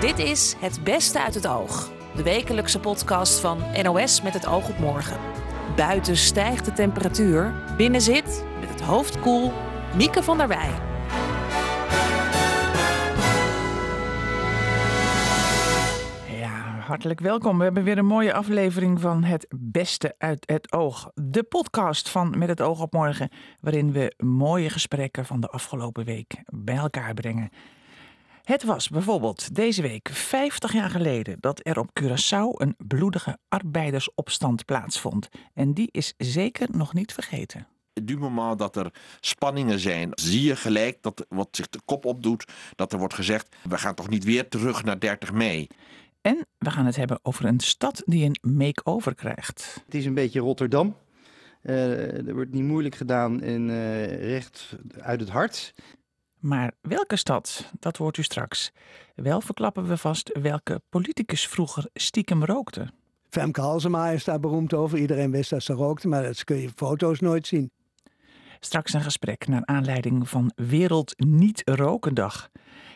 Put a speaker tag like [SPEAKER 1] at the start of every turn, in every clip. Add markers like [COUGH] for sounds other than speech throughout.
[SPEAKER 1] Dit is Het Beste uit het Oog, de wekelijkse podcast van NOS met het oog op morgen. Buiten stijgt de temperatuur, binnen zit, met het hoofd koel, Mieke van der Wij.
[SPEAKER 2] Ja, hartelijk welkom. We hebben weer een mooie aflevering van Het Beste uit het Oog. De podcast van Met het Oog op Morgen, waarin we mooie gesprekken van de afgelopen week bij elkaar brengen. Het was bijvoorbeeld deze week 50 jaar geleden dat er op Curaçao een bloedige arbeidersopstand plaatsvond. En die is zeker nog niet vergeten.
[SPEAKER 3] du moment dat er spanningen zijn, zie je gelijk dat wat zich de kop opdoet, dat er wordt gezegd: we gaan toch niet weer terug naar 30 mei.
[SPEAKER 2] En we gaan het hebben over een stad die een make-over krijgt.
[SPEAKER 4] Het is een beetje Rotterdam. Eh, er wordt niet moeilijk gedaan en eh, recht uit het hart.
[SPEAKER 2] Maar welke stad, dat hoort u straks. Wel verklappen we vast welke politicus vroeger stiekem rookte.
[SPEAKER 5] Femke Halsema is daar beroemd over. Iedereen wist dat ze rookte, maar dat kun je foto's nooit zien.
[SPEAKER 2] Straks een gesprek naar aanleiding van Wereld Niet Rokendag.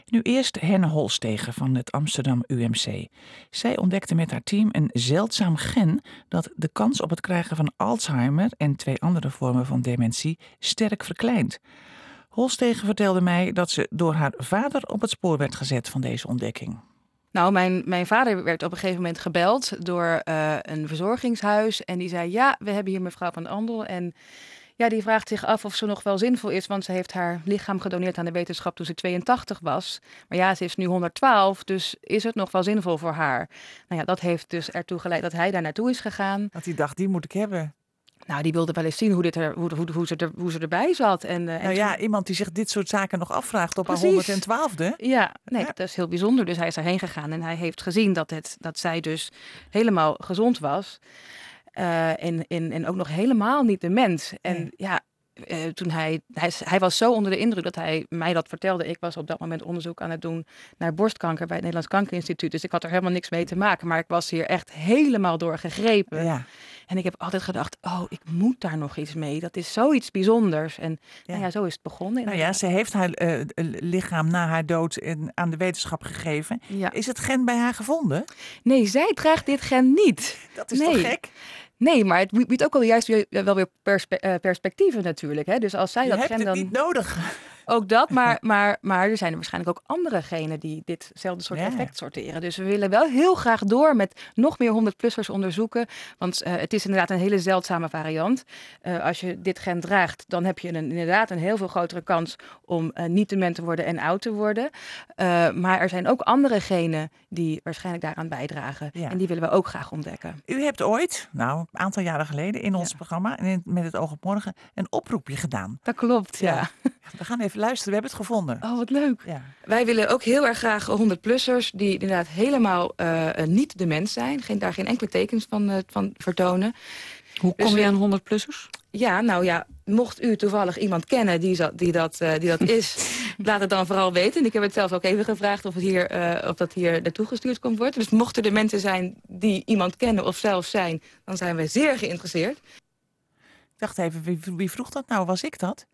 [SPEAKER 2] Nu eerst Henne Holstegen van het Amsterdam UMC. Zij ontdekte met haar team een zeldzaam gen dat de kans op het krijgen van Alzheimer en twee andere vormen van dementie sterk verkleint. Holstegen vertelde mij dat ze door haar vader op het spoor werd gezet van deze ontdekking.
[SPEAKER 6] Nou, mijn, mijn vader werd op een gegeven moment gebeld door uh, een verzorgingshuis. En die zei: Ja, we hebben hier mevrouw van Andel. En ja, die vraagt zich af of ze nog wel zinvol is. Want ze heeft haar lichaam gedoneerd aan de wetenschap toen ze 82 was. Maar ja, ze is nu 112. Dus is het nog wel zinvol voor haar? Nou ja, dat heeft dus ertoe geleid dat hij daar naartoe is gegaan.
[SPEAKER 2] Dat hij dacht: die moet ik hebben.
[SPEAKER 6] Nou, die wilde wel eens zien hoe, dit er, hoe, hoe, hoe, ze, er, hoe ze erbij zat. En, uh,
[SPEAKER 2] nou
[SPEAKER 6] en
[SPEAKER 2] ja,
[SPEAKER 6] toen...
[SPEAKER 2] iemand die zich dit soort zaken nog afvraagt op
[SPEAKER 6] Precies.
[SPEAKER 2] haar 112e.
[SPEAKER 6] Ja, nee,
[SPEAKER 2] Ja.
[SPEAKER 6] dat is heel bijzonder. Dus hij is erheen gegaan en hij heeft gezien dat, het, dat zij dus helemaal gezond was. Eh, en, en, en ook nog helemaal niet dement. En
[SPEAKER 2] Nee.
[SPEAKER 6] ja, eh, toen hij, hij, hij was zo onder de indruk dat hij mij dat vertelde. Ik was op dat moment onderzoek aan het doen naar borstkanker bij het Nederlands Kankerinstituut. Dus ik had er helemaal niks mee te maken. Maar ik was hier echt helemaal door gegrepen.
[SPEAKER 2] Ja,
[SPEAKER 6] En ik heb altijd gedacht, oh, ik moet daar nog iets mee. Dat is zoiets bijzonders. En
[SPEAKER 2] Ja.
[SPEAKER 6] nou ja, zo is het begonnen.
[SPEAKER 2] nou ja, ze heeft haar eh, lichaam na haar dood in- aan de wetenschap gegeven.
[SPEAKER 6] Ja.
[SPEAKER 2] Is het gen bij haar gevonden?
[SPEAKER 6] Nee, zij draagt dit gen niet.
[SPEAKER 2] Dat is
[SPEAKER 6] Nee.
[SPEAKER 2] toch gek?
[SPEAKER 6] Nee, maar het biedt ook wel juist weer, wel weer perspe- eh, perspectieven natuurlijk. Hè? Dus als zij
[SPEAKER 2] Je
[SPEAKER 6] dat
[SPEAKER 2] hebt
[SPEAKER 6] gen
[SPEAKER 2] het
[SPEAKER 6] dan...
[SPEAKER 2] niet nodig. [LAUGHS]
[SPEAKER 6] Ook dat, maar, [LAUGHS] maar, maar er zijn er waarschijnlijk ook andere genen die ditzelfde soort
[SPEAKER 2] Ja.
[SPEAKER 6] effect sorteren. Dus we willen wel heel graag door met nog meer 100-plussers onderzoeken. Want eh, het is inderdaad een hele zeldzame variant. Eh, als je dit gen draagt, dan heb je een, inderdaad een heel veel grotere kans om eh, niet dement te worden en oud te worden. Maar er zijn ook andere genen die waarschijnlijk daaraan bijdragen.
[SPEAKER 2] Ja.
[SPEAKER 6] En die willen we ook graag ontdekken.
[SPEAKER 2] U hebt ooit, nou, aantal jaren geleden in ons
[SPEAKER 6] Ja.
[SPEAKER 2] programma, en in- met het oog op morgen, een oproepje gedaan.
[SPEAKER 6] Dat klopt, ja.
[SPEAKER 2] We gaan even luisteren, we hebben het gevonden.
[SPEAKER 6] Oh, wat leuk.
[SPEAKER 2] Ja.
[SPEAKER 6] Wij willen ook heel erg graag 100-plussers die inderdaad helemaal eh, eh, niet dement zijn. Geen, daar geen enkele tekens van, eh, van vertonen.
[SPEAKER 7] Hoe
[SPEAKER 6] Dus
[SPEAKER 7] kom je
[SPEAKER 6] we-
[SPEAKER 7] aan 100-plussers?
[SPEAKER 6] Ja, nou ja, mocht u toevallig iemand kennen die, zo- die, dat, eh, die dat is, [LAUGHS] laat het dan vooral weten. En ik heb het zelf ook even gevraagd of, het hier, eh, of dat hier naartoe gestuurd kon worden. Dus mochten er mensen zijn die iemand kennen of zelf zijn, dan zijn we zeer geïnteresseerd.
[SPEAKER 2] Ik dacht even, wie, wie vroeg dat nou? Was ik dat?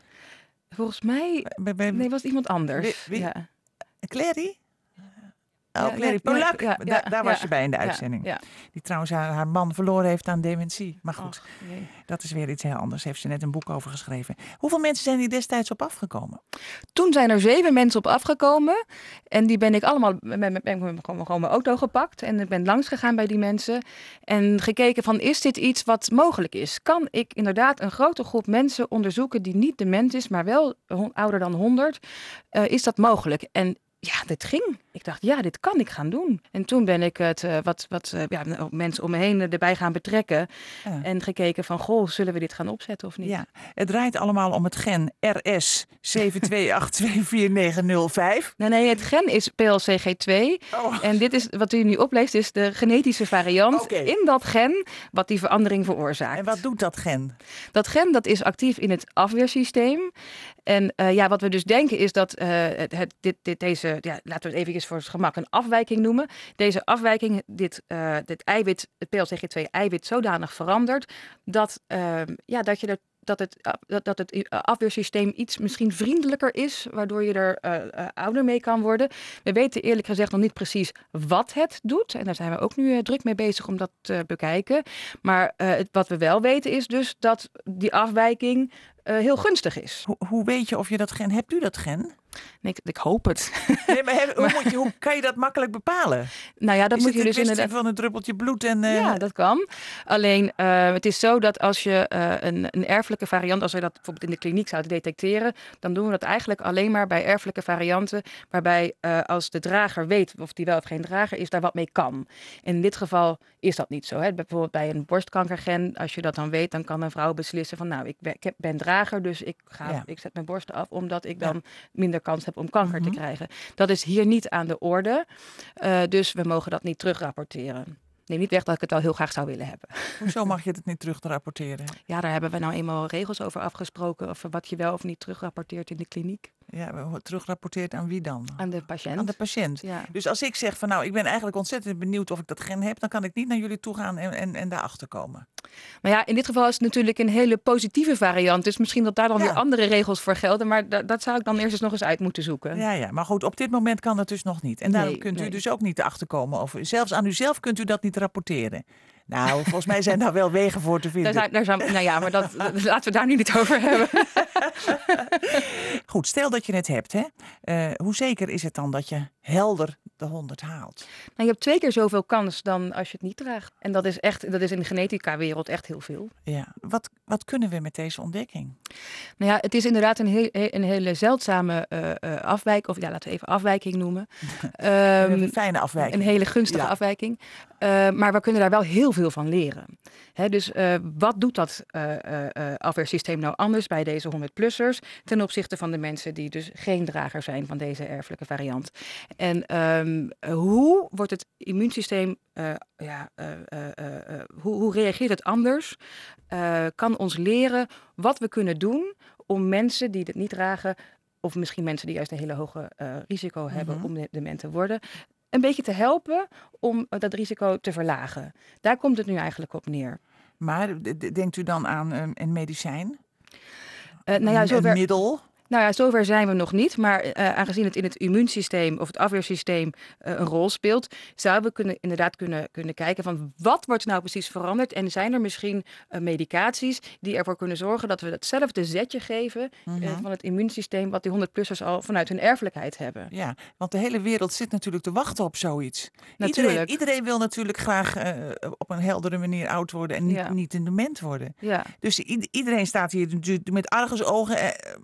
[SPEAKER 6] Volgens mij,
[SPEAKER 2] Bij, bij,
[SPEAKER 6] nee, was het iemand anders.
[SPEAKER 2] Wie- wie-
[SPEAKER 6] Ja.
[SPEAKER 2] Clary? Oh, Clary Polak.
[SPEAKER 6] ja,
[SPEAKER 2] Da-
[SPEAKER 6] ja,
[SPEAKER 2] daar was je bij in de uitzending.
[SPEAKER 6] Ja,
[SPEAKER 2] Die trouwens haar, haar man verloren heeft aan dementie. Maar goed,
[SPEAKER 6] Och,
[SPEAKER 2] dat is weer iets heel anders. Heeft ze net een boek over geschreven. Hoeveel mensen zijn hier destijds op afgekomen?
[SPEAKER 6] Toen zijn er zeven mensen op afgekomen. En die ben ik allemaal met, met, met, met- gewoon mijn auto gepakt. En ik ben langs gegaan bij die mensen. En gekeken van, is dit iets wat mogelijk is? Kan ik inderdaad een grote groep mensen onderzoeken die niet dement is, maar wel ouder dan 100? Eh, is dat mogelijk? En ja, dit ging. Ik dacht, ja, dit kan ik gaan doen. En toen ben ik het eh, wat, wat eh, ja, mensen om me heen erbij gaan betrekken.
[SPEAKER 2] Ja.
[SPEAKER 6] En gekeken van, goh, zullen we dit gaan opzetten of niet?
[SPEAKER 2] Ja, het draait allemaal om het gen RS 728249005.
[SPEAKER 6] Nee, nee, het gen is PLCG2.
[SPEAKER 2] Oh.
[SPEAKER 6] En dit is wat u nu opleest, is de genetische variant in dat gen wat die verandering veroorzaakt.
[SPEAKER 2] En wat doet dat gen?
[SPEAKER 6] Dat gen dat is actief in het afweersysteem. En eh, ja, wat we dus denken is dat het, het- dit, dit, deze, ja, laten we het even voor het gemak een afwijking noemen. Deze afwijking, dit, eh, dit eiwit, het PLCG2-eiwit, zodanig verandert dat, ehm, ja, dat je dat het, uh, dat, dat het afweersysteem iets misschien vriendelijker is, waardoor je er ouder mee kan worden. We weten eerlijk gezegd nog niet precies wat het doet. En daar zijn we ook nu druk mee bezig om dat te bekijken. Maar wat we wel weten is dus dat die afwijking heel gunstig is.
[SPEAKER 2] Hoe, hoe weet je of je dat gen... Hebt u dat gen?
[SPEAKER 6] Ik, ik hoop het. [LAUGHS]
[SPEAKER 2] Nee, maar, heb, hoe, moet je, hoe kan je dat makkelijk bepalen?
[SPEAKER 6] Nou ja, dat
[SPEAKER 2] is
[SPEAKER 6] moet je dus inderdaad...
[SPEAKER 2] van een druppeltje bloed en... Uh...
[SPEAKER 6] Ja, dat kan. Alleen, uh, het is zo dat als je uh, een, een erfelijke variant, als we dat bijvoorbeeld in de kliniek zouden detecteren, dan doen we dat eigenlijk alleen maar bij erfelijke varianten, waarbij als de drager weet of die wel of geen drager is, daar wat mee kan. In dit geval is dat niet zo. Hè? Bijvoorbeeld bij een borstkankergen, als je dat dan weet, dan kan een vrouw beslissen van, nou, ik ben, ik ben drager, dus ik, ga, ja. ik zet mijn borsten af, omdat ik dan ja. minder kans heb om kanker mm-hmm. te krijgen. Dat is hier niet aan de orde. Uh, dus we mogen dat niet terugrapporteren. Neem niet weg dat ik het wel heel graag zou willen hebben.
[SPEAKER 2] Hoezo mag je het niet terugrapporteren?
[SPEAKER 6] Ja, daar hebben we nou eenmaal regels over afgesproken. Over wat je wel of niet terugrapporteert in de kliniek.
[SPEAKER 2] Ja, terugrapporteert aan wie dan?
[SPEAKER 6] Aan de patiënt.
[SPEAKER 2] Aan de patiënt.
[SPEAKER 6] Ja.
[SPEAKER 2] Dus als ik zeg van nou, ik ben eigenlijk ontzettend benieuwd of ik dat gen heb, dan kan ik niet naar jullie toe gaan en, en, en daarachter komen.
[SPEAKER 6] Maar ja, in dit geval is het natuurlijk een hele positieve variant. Dus misschien dat daar dan ja. weer andere regels voor gelden. Maar dat, dat zou ik dan eerst eens nog eens uit moeten zoeken.
[SPEAKER 2] Ja, ja, maar goed, op dit moment kan dat dus nog niet. En daarom
[SPEAKER 6] Nee,
[SPEAKER 2] kunt u dus ook niet achterkomen. Of zelfs aan uzelf kunt u dat niet rapporteren. Nou, volgens mij zijn daar wel wegen voor te vinden.
[SPEAKER 6] Daar zijn, daar zijn, nou ja, maar dat, laten we daar nu niet over hebben. [LAUGHS]
[SPEAKER 2] Goed, stel dat je het hebt. Hè? Uh, hoe zeker is het dan dat je helder de 100 haalt?
[SPEAKER 6] Nou, je hebt twee keer zoveel kans dan als je het niet draagt. En dat is, echt, dat is in de genetica-wereld echt heel veel.
[SPEAKER 2] Ja, wat, wat kunnen we met deze ontdekking?
[SPEAKER 6] Nou ja, het is inderdaad een, heel, een hele zeldzame uh, uh, afwijking. Of ja, laten we even afwijking noemen.
[SPEAKER 2] um, [LAUGHS] een fijne afwijking.
[SPEAKER 6] Een hele gunstige ja. afwijking. Uh, maar we kunnen daar wel heel veel van leren. Hè, dus uh, wat doet dat afweersysteem nou anders bij deze 100-plussers ten opzichte van de mensen die dus geen drager zijn van deze erfelijke variant? En um, hoe wordt het immuunsysteem, ja, hoe, hoe, reageert het anders? kan ons leren wat we kunnen doen om mensen die het niet dragen of misschien mensen die juist een hele hoge risico hebben mm-hmm. om dement te worden, een beetje te helpen om dat risico te verlagen. Daar komt het nu eigenlijk op neer.
[SPEAKER 2] Maar denkt u dan aan een, een medicijn?
[SPEAKER 6] Uh, nou ja, zover,
[SPEAKER 2] een middel?
[SPEAKER 6] Nou ja, zover zijn we nog niet. Maar uh, aangezien het in het immuunsysteem of het afweersysteem uh, een rol speelt, zouden we kunnen, inderdaad kunnen, kunnen kijken van wat wordt nou precies veranderd en zijn er misschien uh, medicaties die ervoor kunnen zorgen dat we hetzelfde zetje geven mm-hmm. van het immuunsysteem wat die 100-plussers al vanuit hun erfelijkheid hebben.
[SPEAKER 2] Ja, want de hele wereld zit natuurlijk te wachten op zoiets.
[SPEAKER 6] Natuurlijk.
[SPEAKER 2] Iedereen, iedereen wil natuurlijk graag op een heldere manier oud worden en niet,
[SPEAKER 6] Ja.
[SPEAKER 2] niet een dement worden.
[SPEAKER 6] Ja.
[SPEAKER 2] Dus iedereen staat hier natuurlijk met argusogen eh,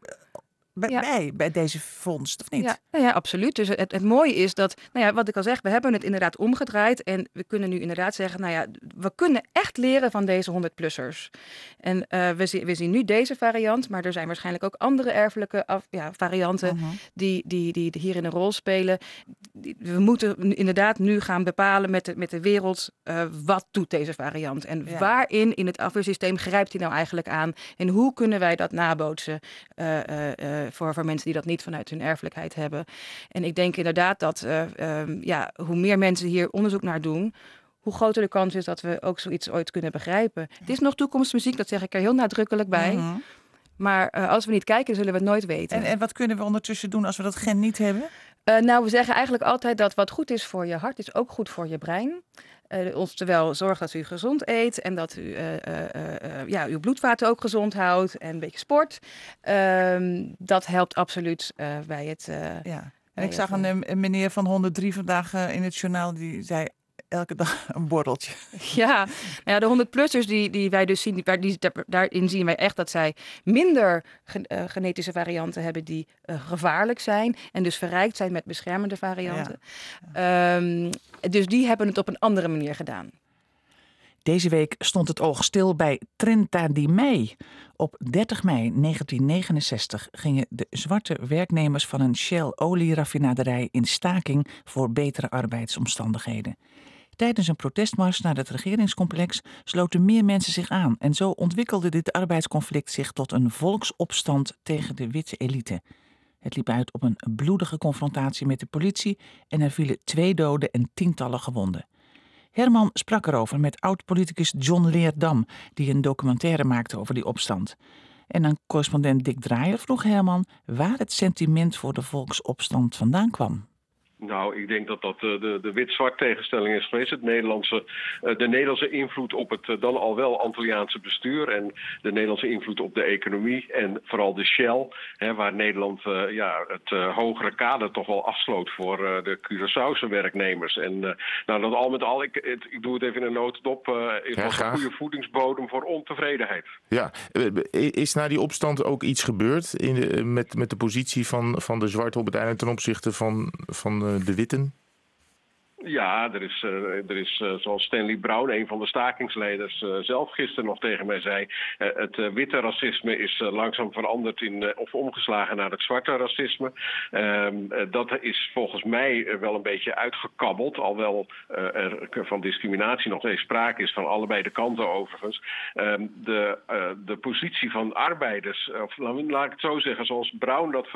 [SPEAKER 2] bij,
[SPEAKER 6] Ja.
[SPEAKER 2] bij, bij deze vondst, of niet?
[SPEAKER 6] Ja, nou ja, absoluut. Dus het, het mooie is dat, nou ja, wat ik al zeg, we hebben het inderdaad omgedraaid. En we kunnen nu inderdaad zeggen, nou ja, we kunnen echt leren van deze 100-plussers. En uh, we, zien, we zien nu deze variant, maar er zijn waarschijnlijk ook andere erfelijke af, ja, varianten
[SPEAKER 2] Mhm.
[SPEAKER 6] die, die, die hierin een rol spelen. We moeten inderdaad nu gaan bepalen met de, met de wereld, uh, wat doet deze variant? En
[SPEAKER 2] Ja.
[SPEAKER 6] waarin in het afweersysteem grijpt hij nou eigenlijk aan? En hoe kunnen wij dat nabootsen? Uh, voor, voor mensen die dat niet vanuit hun erfelijkheid hebben. En ik denk inderdaad dat uh, um, ja, hoe meer mensen hier onderzoek naar doen, hoe groter de kans is dat we ook zoiets ooit kunnen begrijpen. Het is nog toekomstmuziek, dat zeg ik er heel nadrukkelijk bij.
[SPEAKER 2] Mhm.
[SPEAKER 6] Maar uh, als we niet kijken, zullen we het nooit weten.
[SPEAKER 2] en, en wat kunnen we ondertussen doen als we dat gen niet hebben?
[SPEAKER 6] Uh, nou, we zeggen eigenlijk altijd dat wat goed is voor je hart, is ook goed voor je brein. Uh, oftewel, zorg dat u gezond eet en dat u uh, uh, ja, uw bloedvaten ook gezond houdt en een beetje sport. Uh, dat helpt absoluut bij het.
[SPEAKER 2] ja. En ik zag een, een, meneer van 103 vandaag in het journaal die zei elke dag [LAUGHS] een borreltje.
[SPEAKER 6] Ja, nou ja de 100-plussers die, die wij dus zien, die, die, daarin zien wij echt dat zij minder ge, uh, genetische varianten hebben die uh, gevaarlijk zijn en dus verrijkt zijn met beschermende varianten. Ja. Um, dus die hebben het op een andere manier gedaan.
[SPEAKER 2] Deze week stond het oog stil bij Trenta di Mei. Op 30 mei 1969 gingen de zwarte werknemers van een Shell-olieraffinaderij in staking voor betere arbeidsomstandigheden. Tijdens een protestmars naar het regeringscomplex sloten meer mensen zich aan en zo ontwikkelde dit arbeidsconflict zich tot een volksopstand tegen de witte elite. Het liep uit op een bloedige confrontatie met de politie en er vielen twee doden en tientallen gewonden. Herman sprak erover met oud-politicus John Leerdam, die een documentaire maakte over die opstand. En dan correspondent Dick Draaier vroeg Herman waar het sentiment voor de volksopstand vandaan kwam.
[SPEAKER 7] Nou, ik denk dat dat eh, de, de wit-zwart tegenstelling is geweest. Het Nederlandse, eh, de Nederlandse invloed op het eh, dan al wel Antilliaanse bestuur. En de Nederlandse invloed op de economie. En vooral de Shell, hè, waar Nederland ja, het hogere kader toch wel afsloot voor de Curaçaose werknemers. En nou, dat al met al, ik, ik doe het even in een notendop, is ja, een goede voedingsbodem voor ontevredenheid.
[SPEAKER 8] Ja, is na die opstand ook iets gebeurd in de, met, met de positie van, van de zwarte op het einde ten opzichte van, van de Witten?
[SPEAKER 7] Ja, er is, uh, er is uh, zoals Stanley Brown, een van de stakingsleiders, uh, zelf gisteren nog tegen mij zei. het witte racisme is langzaam veranderd in, of omgeslagen naar het zwarte racisme. Ehm, dat is volgens mij wel een beetje uitgekabbeld, alhoewel er van discriminatie nog steeds sprake is, van allebei de kanten overigens. Um, de, de positie van arbeiders, of laat ik het zo zeggen, zoals Brown dat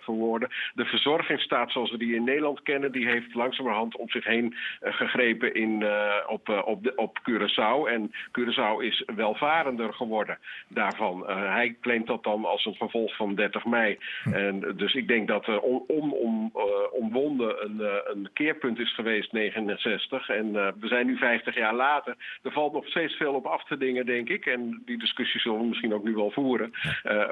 [SPEAKER 7] verwoordde, de verzorgingsstaat zoals we die in Nederland kennen, die heeft langzamerhand om zich heen eh, gegrepen in, eh, op, eh, op, de, op Curaçao. En Curaçao is welvarender geworden daarvan. hij claimt dat dan als een vervolg van 30 mei. Hm. En dus ik denk dat er om, om, omwonden een, een keerpunt is geweest, 69. En we zijn nu 50 jaar later. Er valt nog steeds veel op af te dingen, denk ik. En die discussie zullen we misschien ook nu wel voeren.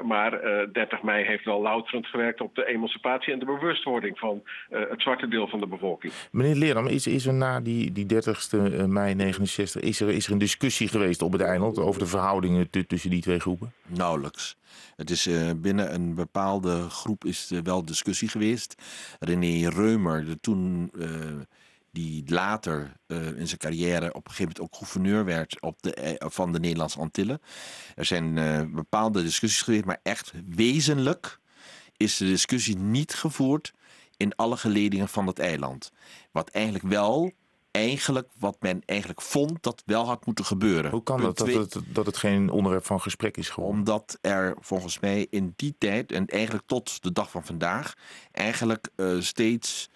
[SPEAKER 7] maar 30 mei heeft wel louterend gewerkt op de emancipatie en de bewustwording van het zwarte deel van de bevolking.
[SPEAKER 8] Meneer Leerdam, is, is er na die, die 30 eh, mei 69 is er, is er een discussie geweest op het eiland over de verhoudingen tussen die twee groepen?
[SPEAKER 3] Nauwelijks. Het is uh, binnen een bepaalde groep is er wel discussie geweest. René Reumer, de toen uh, die later in zijn carrière op een gegeven moment ook gouverneur werd op de, van de Nederlandse Antillen. Er zijn bepaalde discussies geweest, maar echt wezenlijk is de discussie niet gevoerd in alle geledingen van het eiland. Wat eigenlijk wel eigenlijk wat men eigenlijk vond dat wel had moeten gebeuren.
[SPEAKER 8] Hoe kan dat, dat het, dat het geen onderwerp van gesprek is geworden?
[SPEAKER 3] Omdat er volgens mij in die tijd en eigenlijk tot de dag van vandaag eigenlijk uh, steeds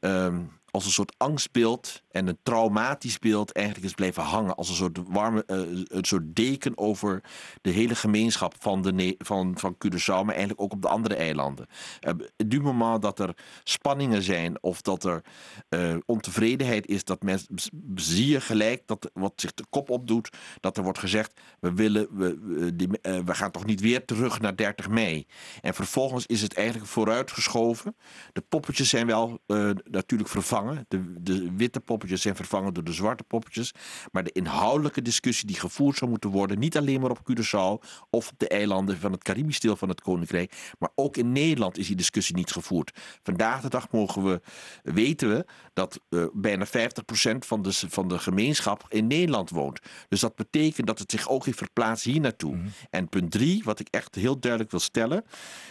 [SPEAKER 3] um, als een soort angstbeeld en een traumatisch beeld eigenlijk is blijven hangen. Als een soort warme, uh, een soort deken over de hele gemeenschap van, de, van, van Curaçao, maar eigenlijk ook op de andere eilanden. Uh, du moment dat er spanningen zijn of dat er uh, ontevredenheid is, dat mensen zie je gelijk dat wat zich de kop opdoet, dat er wordt gezegd: we willen, we, we, die, we gaan toch niet weer terug naar 30 mei. En vervolgens is het eigenlijk vooruitgeschoven. De poppetjes zijn wel natuurlijk vervangen de, de witte poppetjes zijn vervangen door de zwarte poppetjes. Maar de inhoudelijke discussie die gevoerd zou moeten worden, niet alleen maar op Curaçao of op de eilanden van het Caribisch deel van het Koninkrijk, maar ook in Nederland is die discussie niet gevoerd. Vandaag de dag mogen we, weten we dat uh, bijna 50% van de, van de gemeenschap in Nederland woont. Dus dat betekent dat het zich ook heeft verplaatst hier naartoe. Mhm. En punt drie, wat ik echt heel duidelijk wil stellen,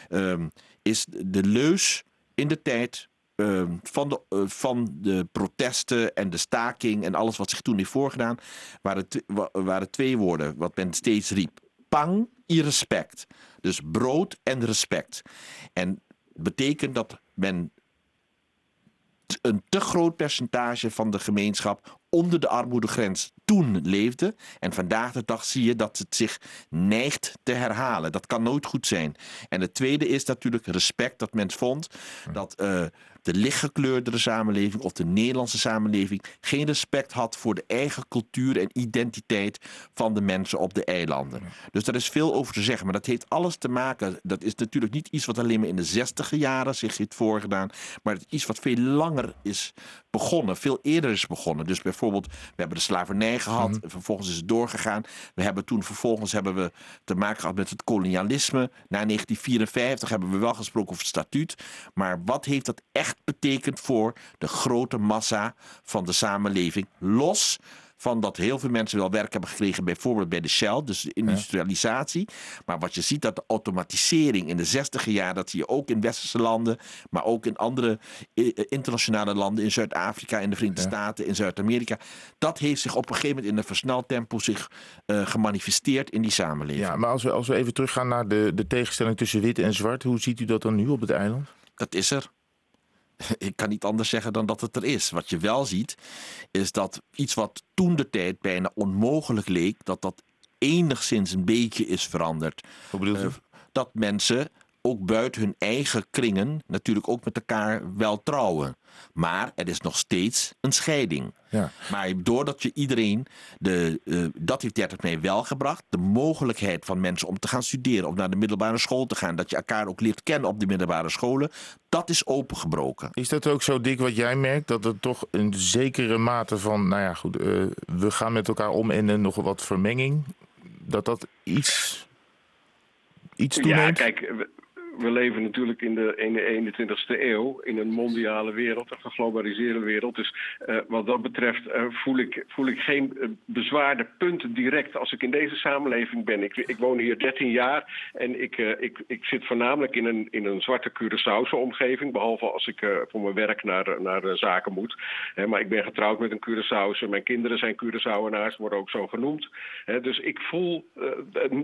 [SPEAKER 3] um, is de leus in de tijd Ehm, van, de, uh, van de protesten en de staking en alles wat zich toen heeft voorgedaan, waren, waren twee woorden wat men steeds riep. Pang, respect. Dus brood en respect. En betekent dat men een te groot percentage van de gemeenschap onder de armoedegrens toen leefde. En vandaag de dag zie je dat het zich neigt te herhalen. Dat kan nooit goed zijn. En het tweede is natuurlijk respect dat men vond dat uh, de lichtgekleurdere samenleving of de Nederlandse samenleving geen respect had voor de eigen cultuur en identiteit van de mensen op de eilanden. Dus daar is veel over te zeggen. Maar dat heeft alles te maken. Dat is natuurlijk niet iets wat alleen maar in de zestiger jaren zich heeft voorgedaan. Maar het is iets wat veel langer is begonnen. Veel eerder is begonnen. Dus bijvoorbeeld, we hebben de slavernij gehad. Mhm. Vervolgens is het doorgegaan. We hebben toen vervolgens hebben we te maken gehad met het kolonialisme. Na 1954 hebben we wel gesproken over het statuut. Maar wat heeft dat echt betekend voor de grote massa van de samenleving? Los van dat heel veel mensen wel werk hebben gekregen, bijvoorbeeld bij de Shell, dus de industrialisatie. Maar wat je ziet, dat de automatisering in de zestiger jaren, dat zie je ook in westerse landen, maar ook in andere eh, eh, internationale landen, in Zuid-Afrika, in de Verenigde Staten, in Zuid-Amerika. Dat heeft zich op een gegeven moment in een versneld tempo zich uh, gemanifesteerd in die samenleving.
[SPEAKER 8] Ja, maar als we, als we even teruggaan naar de, de tegenstelling tussen wit en zwart, hoe ziet u dat dan nu op het eiland?
[SPEAKER 3] Dat is er. [LAUGHS] ik kan niet anders zeggen dan dat het er is. Wat je wel ziet, is dat iets wat toen de tijd bijna onmogelijk leek, dat dat enigszins een beetje is veranderd.
[SPEAKER 8] Hoe bedoelt u?
[SPEAKER 3] Eh, dat mensen ook buiten hun eigen kringen natuurlijk ook met elkaar wel trouwen. Maar er is nog steeds een scheiding.
[SPEAKER 8] Ja.
[SPEAKER 3] Maar doordat je iedereen, de, eh, dat heeft 30 mei wel gebracht, de mogelijkheid van mensen om te gaan studeren of naar de middelbare school te gaan, dat je elkaar ook leert kennen op de middelbare scholen, dat is opengebroken.
[SPEAKER 8] Is dat ook zo dik wat jij merkt? Dat er toch een zekere mate van, nou ja, goed, eh, we gaan met elkaar om en nog wat vermenging, dat dat iets, iets
[SPEAKER 7] Ja,
[SPEAKER 8] toeneemt?
[SPEAKER 7] kijk, we, leven natuurlijk in de, in de 21ste eeuw in een mondiale wereld, een geglobaliseerde wereld. Dus eh, wat dat betreft eh, voel, ik, voel ik geen eh, bezwaarde punten direct als ik in deze samenleving ben. Ik, ik woon hier 13 jaar en ik, ik, ik zit voornamelijk in een, in een zwarte Curaçaose omgeving, behalve als ik voor mijn werk naar, naar zaken moet. Maar ik ben getrouwd met een Curaçaose, mijn kinderen zijn Curaçaoenaars, worden ook zo genoemd. Dus ik voel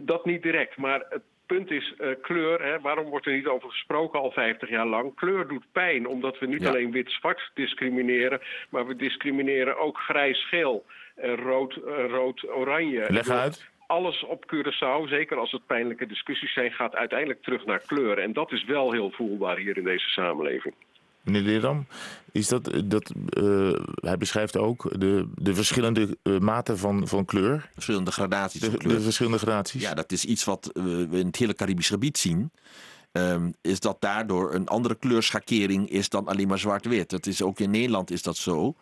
[SPEAKER 7] dat niet direct, maar het punt is eh, kleur. Hè, waarom wordt er niet over gesproken al 50 jaar lang? Kleur doet pijn, omdat we niet
[SPEAKER 8] Ja.
[SPEAKER 7] alleen wit-zwart discrimineren, maar we discrimineren ook grijs-geel en rood, eh, rood-oranje.
[SPEAKER 8] Leg
[SPEAKER 7] Ik bedoel,
[SPEAKER 8] uit.
[SPEAKER 7] Alles op Curaçao, zeker als het pijnlijke discussies zijn, gaat uiteindelijk terug naar kleur. En dat is wel heel voelbaar hier in deze samenleving.
[SPEAKER 8] Meneer Leerdam, is dat, dat eh, hij beschrijft ook de, de verschillende eh, maten van, van kleur,
[SPEAKER 3] Verschillende gradaties
[SPEAKER 8] de,
[SPEAKER 3] van
[SPEAKER 8] de
[SPEAKER 3] kleur.
[SPEAKER 8] verschillende gradaties.
[SPEAKER 3] Ja, dat is iets wat we in het hele Caribisch gebied zien. Ehm, is dat daardoor een andere kleurschakering is dan alleen maar zwart-wit. Dat is ook in Nederland is dat zo.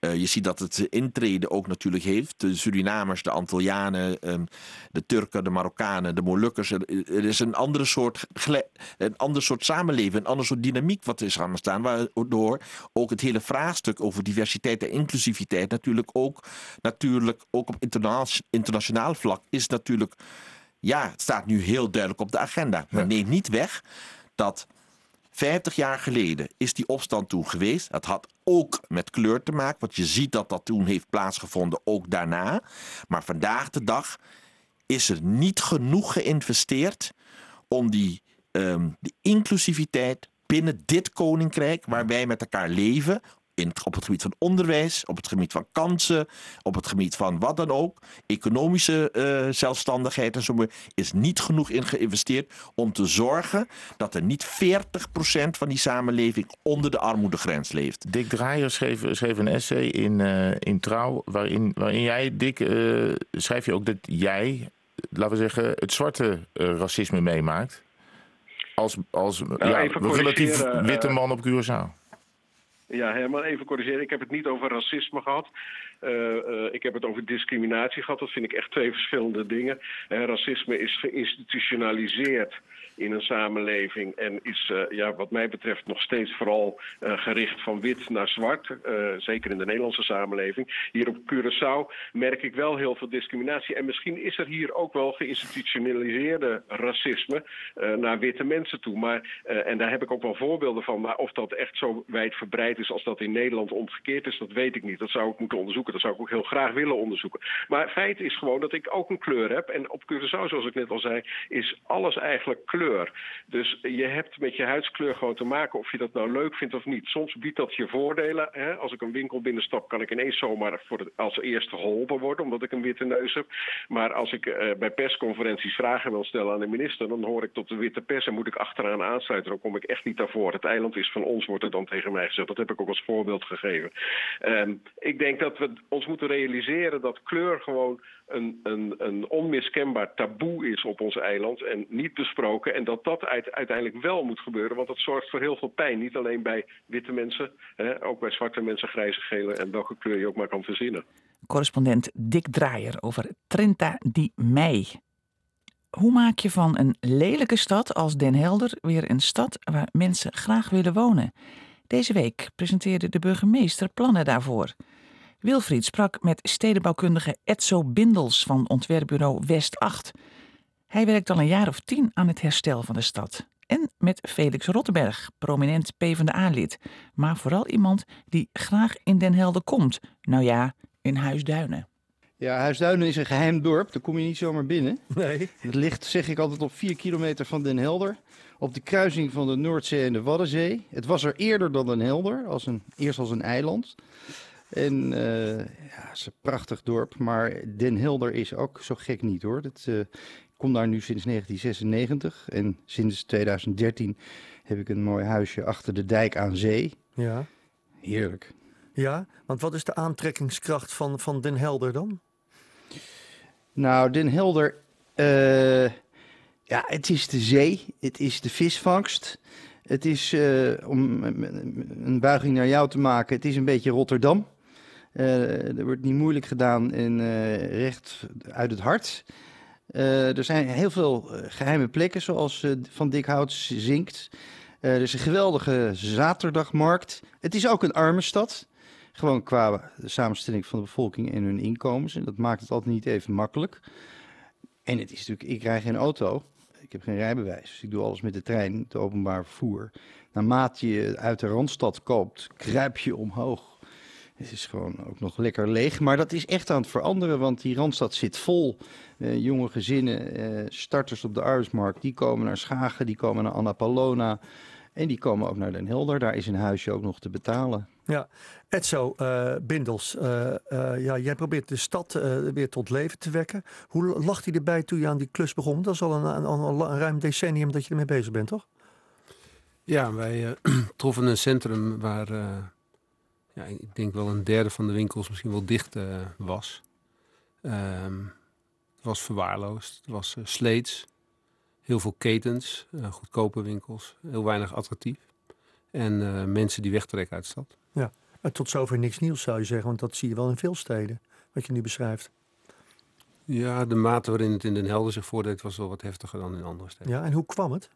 [SPEAKER 3] Eh, je ziet dat het intrede ook natuurlijk heeft. De Surinamers, de Antillianen, ehm, de Turken, de Marokkanen, de Molukkers. Er, is een andere soort, een ander soort samenleving, een ander soort dynamiek wat is gaan staan. Waardoor ook het hele vraagstuk over diversiteit en inclusiviteit natuurlijk ook, natuurlijk ook op interna- internationaal vlak is natuurlijk ja, het staat nu heel duidelijk op de agenda. Maar neem niet weg dat 50 jaar geleden is die opstand toen geweest. Het had ook met kleur te maken, want je ziet dat dat toen heeft plaatsgevonden, ook daarna. Maar vandaag de dag is er niet genoeg geïnvesteerd om die, ehm, die inclusiviteit binnen dit koninkrijk waar wij met elkaar leven. In, het- op het gebied van onderwijs, op het gebied van kansen, op het gebied van wat dan ook, economische eh, zelfstandigheid en zo, meer, is niet genoeg in geïnvesteerd om te zorgen dat er niet 40% van die samenleving onder de armoedegrens leeft.
[SPEAKER 8] Dick Draaier schreef, schreef een essay in, eh, in Trouw, waarin, waarin jij, Dick, eh, schrijf je ook dat jij, laten we zeggen, het zwarte eh, racisme meemaakt. Als, als ja,
[SPEAKER 7] even
[SPEAKER 8] relatief witte man op Curaçao.
[SPEAKER 7] Ja, Herman, even corrigeren. Ik heb het niet over racisme gehad. Eh, eh, ik heb het over discriminatie gehad. Dat vind ik echt twee verschillende dingen. Eh, racisme is geïnstitutionaliseerd in een samenleving en is ja, wat mij betreft nog steeds vooral gericht van wit naar zwart. zeker in de Nederlandse samenleving. Hier op Curaçao merk ik wel heel veel discriminatie. En misschien is er hier ook wel geïnstitutionaliseerde racisme naar witte mensen toe. Maar, en daar heb ik ook wel voorbeelden van. Maar of dat echt zo wijdverbreid is als dat in Nederland omgekeerd is, dat weet ik niet. Dat zou ik moeten onderzoeken. Dat zou ik ook heel graag willen onderzoeken. Maar feit is gewoon dat ik ook een kleur heb. En op Curaçao, zoals ik net al zei, is alles eigenlijk kleur. Dus je hebt met je huidskleur gewoon te maken of je dat nou leuk vindt of niet. Soms biedt dat je voordelen. Hè? Als ik een winkel binnenstap, kan ik ineens zomaar voor als eerste geholpen worden, omdat ik een witte neus heb. Maar als ik eh, bij persconferenties vragen wil stellen aan de minister, dan hoor ik tot de witte pers en moet ik achteraan aansluiten. Dan kom ik echt niet daarvoor. Het eiland is van ons, wordt er dan tegen mij gezegd. Dat heb ik ook als voorbeeld gegeven. Ehm, ik denk dat we ons moeten realiseren dat kleur gewoon een, een, een onmiskenbaar taboe is op ons eiland en niet besproken. En dat dat uit- uiteindelijk wel moet gebeuren, want dat zorgt voor heel veel pijn. Niet alleen bij witte mensen, hè, ook bij zwarte mensen, grijze, gele en welke kleur je ook maar kan verzinnen.
[SPEAKER 2] Correspondent Dick Draaier over Trenta di Mei. Hoe maak je van een lelijke stad als Den Helder weer een stad waar mensen graag willen wonen? Deze week presenteerde de burgemeester plannen daarvoor. Wilfried sprak met stedenbouwkundige Etso Bindels van ontwerpbureau West 8. Hij werkt al een jaar of tien aan het herstel van de stad. En met Felix Rottenberg, prominent PvdA-lid. Maar vooral iemand die graag in Den Helder komt. Nou ja, in Huisduinen.
[SPEAKER 4] Ja, Huisduinen is een geheim dorp, daar kom je niet zomaar binnen.
[SPEAKER 5] Nee.
[SPEAKER 4] Het ligt, zeg ik altijd, op 4 kilometer van Den Helder. Op de kruising van de Noordzee en de Waddenzee. Het was er eerder dan Den Helder, als een, eerst als een eiland. En eh, ja, het is een prachtig dorp. Maar Den Helder is ook zo gek niet hoor. Dat, eh, ik kom daar nu sinds 1996. En sinds 2013 heb ik een mooi huisje achter de dijk aan zee.
[SPEAKER 9] Ja.
[SPEAKER 4] Heerlijk.
[SPEAKER 9] ja, want wat is de aantrekkingskracht van, van Den Helder dan?
[SPEAKER 4] Nou, Den Helder, eh, ja, het is de zee, het is de visvangst. Het is, om een buiging naar jou te maken, het is een beetje Rotterdam. Eh, er wordt niet moeilijk gedaan en eh, recht uit het hart. Eh, er zijn heel veel eh, geheime plekken, zoals Van Dikhout zinkt. Er is een geweldige zaterdagmarkt. Het is ook een arme stad. Gewoon qua samenstelling van de bevolking en hun inkomens. En dat maakt het altijd niet even makkelijk. En het is natuurlijk, ik rij geen auto. Ik heb geen rijbewijs. Dus ik doe alles met de trein, het openbaar vervoer. Naarmate je uit de Randstad koopt, kruip je omhoog. Het is gewoon ook nog lekker leeg. Maar dat is echt aan het veranderen, want die Randstad zit vol. Eh, jonge gezinnen, eh, starters op de arbeidsmarkt, die komen naar Schagen, die komen naar Annapolona. En die komen ook naar Den Helder. Daar is een huisje ook nog te betalen.
[SPEAKER 9] Ja, Etzo eh, Bindels, eh, eh, ja, jij probeert de stad eh, weer tot leven te wekken. Hoe lag hij erbij toen je aan die klus begon? Dat is al een, een, een, een ruim decennium dat je ermee bezig bent, toch?
[SPEAKER 10] Ja, wij [CLEARS THROAT] troffen een centrum waar eh, ja, ik denk wel een derde van de winkels misschien wel dicht eh, was. Ehm, het was verwaarloosd. Het was eh, sleets. Heel veel ketens, eh, goedkope winkels, heel weinig attractief. En mensen die wegtrekken uit de stad.
[SPEAKER 9] Maar tot zover niks nieuws zou je zeggen, want dat zie je wel in veel steden, wat je nu beschrijft.
[SPEAKER 10] Ja, de mate waarin het in Den Helder zich voordeed was wel wat heftiger dan in andere steden.
[SPEAKER 9] Ja, en hoe kwam het?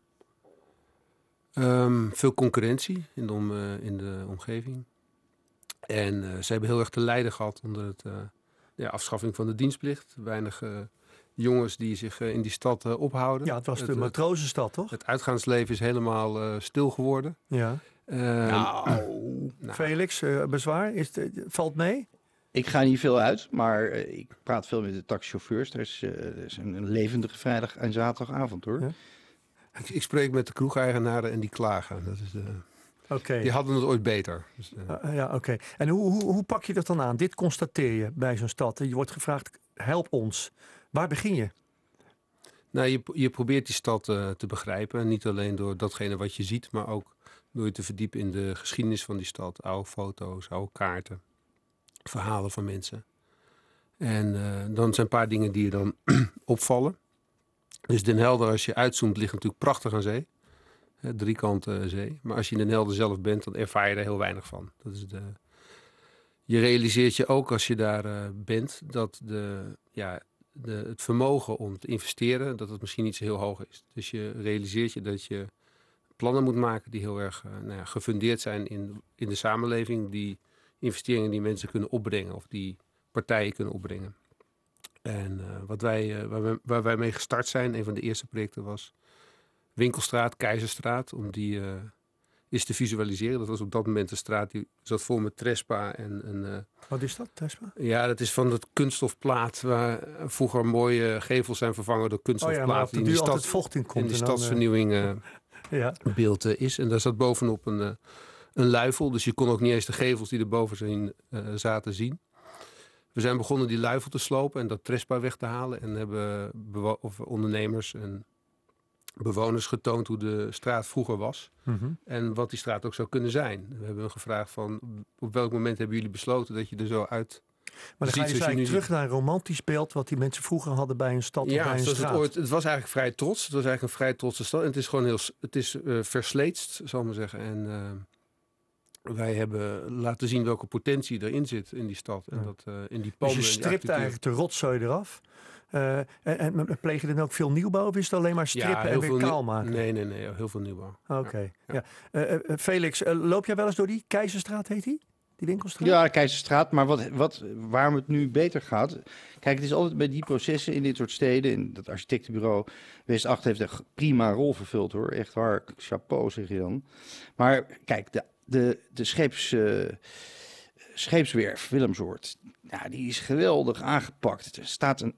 [SPEAKER 10] Ehm, veel concurrentie in de, om, in de omgeving. En eh, ze hebben heel erg te lijden gehad onder het, eh, ja, afschaffing van de dienstplicht. Weinig eh, jongens die zich eh, in die stad eh, ophouden.
[SPEAKER 9] Ja, het was de
[SPEAKER 10] het,
[SPEAKER 9] matrozenstad, toch?
[SPEAKER 10] het uitgaansleven is helemaal eh, stil geworden.
[SPEAKER 9] Ja.
[SPEAKER 10] Ehm, [CLEARS THROAT]
[SPEAKER 4] Nou,
[SPEAKER 9] Felix, eh, bezwaar, is het, valt mee?
[SPEAKER 4] ik ga niet veel uit, maar eh, ik praat veel met de taxichauffeurs. Er is, eh, er is een, een levendige vrijdag en zaterdagavond hoor.
[SPEAKER 9] Ja.
[SPEAKER 10] ik, ik spreek met de kroegeigenaren en die klagen. Dat is de,
[SPEAKER 9] Oké.
[SPEAKER 10] Die hadden het ooit beter. Dus, eh,
[SPEAKER 9] Uh, ja, oké. En hoe, hoe, hoe pak je dat dan aan? Dit constateer je bij zo'n stad. Je wordt gevraagd, help ons. Waar begin je?
[SPEAKER 10] Nou, je, je probeert die stad eh, te begrijpen. Niet alleen door datgene wat je ziet, maar ook door je te verdiepen in de geschiedenis van die stad. Oude foto's, oude kaarten, verhalen van mensen. En eh, dan zijn een paar dingen die je dan [CLEARS THROAT] opvallen. Dus Den Helder, als je uitzoomt, ligt natuurlijk prachtig aan zee. Hè, driekant eh, zee. Maar als je in Den Helder zelf bent, dan ervaar je er heel weinig van. Dat is de... Je realiseert je ook als je daar eh, bent dat de, ja, de, het vermogen om te investeren, dat het misschien niet zo heel hoog is. Dus je realiseert je dat je plannen moet maken die heel erg eh, nou ja, gefundeerd zijn in, in de samenleving, die investeringen die mensen kunnen opbrengen of die partijen kunnen opbrengen. En wat wij, waar, wij, waar wij mee gestart zijn, een van de eerste projecten was Winkelstraat, Keizerstraat, om die eh eens te visualiseren. Dat was op dat moment een straat die zat vol met trespa en een, eh,
[SPEAKER 9] Wat is dat, Tespa?
[SPEAKER 10] ja, dat is van het kunststofplaat waar vroeger mooie gevels zijn vervangen door
[SPEAKER 9] Oh ja,
[SPEAKER 10] kunststofplaat. die
[SPEAKER 9] er
[SPEAKER 10] in stad,
[SPEAKER 9] vocht in
[SPEAKER 10] in
[SPEAKER 9] komt. dan, eh,
[SPEAKER 10] stadsvernieuwing eh, [LAUGHS]
[SPEAKER 9] ja.
[SPEAKER 10] beeld eh, is. En daar zat bovenop een, eh, een luifel. Dus je kon ook niet eens de gevels die erboven zijn, eh, zaten zien. We zijn begonnen die luifel te slopen en dat trespa weg te halen. En hebben of ondernemers en bewoners getoond hoe de straat vroeger was.
[SPEAKER 9] Mhm.
[SPEAKER 10] En wat die straat ook zou kunnen zijn. We hebben gevraagd van op welk moment hebben jullie besloten dat je er zo uit
[SPEAKER 9] Maar dan ga je dus eigenlijk terug naar een romantisch beeld... wat die mensen vroeger hadden bij een stad of bij
[SPEAKER 10] Ja,
[SPEAKER 9] een
[SPEAKER 10] het,
[SPEAKER 9] straat.
[SPEAKER 10] ooit, het was eigenlijk vrij trots. Het was eigenlijk een vrij trotse stad. En het is gewoon heel, het is eh, versleetst, zal ik maar zeggen. En eh, wij hebben laten zien welke potentie erin zit in die stad. En
[SPEAKER 9] Ja.
[SPEAKER 10] dat eh, in die
[SPEAKER 9] Dus je stript eigenlijk de rotzooi eraf. Eh, en, en pleeg je dan ook veel nieuwbouw of is het alleen maar strippen en weer kaal maken?
[SPEAKER 10] Nee, nee, nee. heel veel nieuwbouw.
[SPEAKER 9] Oké.
[SPEAKER 10] Ja.
[SPEAKER 9] Ja. Eh, eh, Felix, loop jij wel eens door die Keizerstraat, heet die? Die winkelstraat?
[SPEAKER 4] Ja, Keizerstraat. Maar wat, wat, waarom het nu beter gaat. Kijk, het is altijd bij die processen in dit soort steden. En dat architectenbureau West 8 heeft een prima rol vervuld hoor. Echt waar. Chapeau zeg je dan. Maar kijk, de, de, de scheeps, eh, scheepswerf Willemsoort. Ja, die is geweldig aangepakt. Er staat een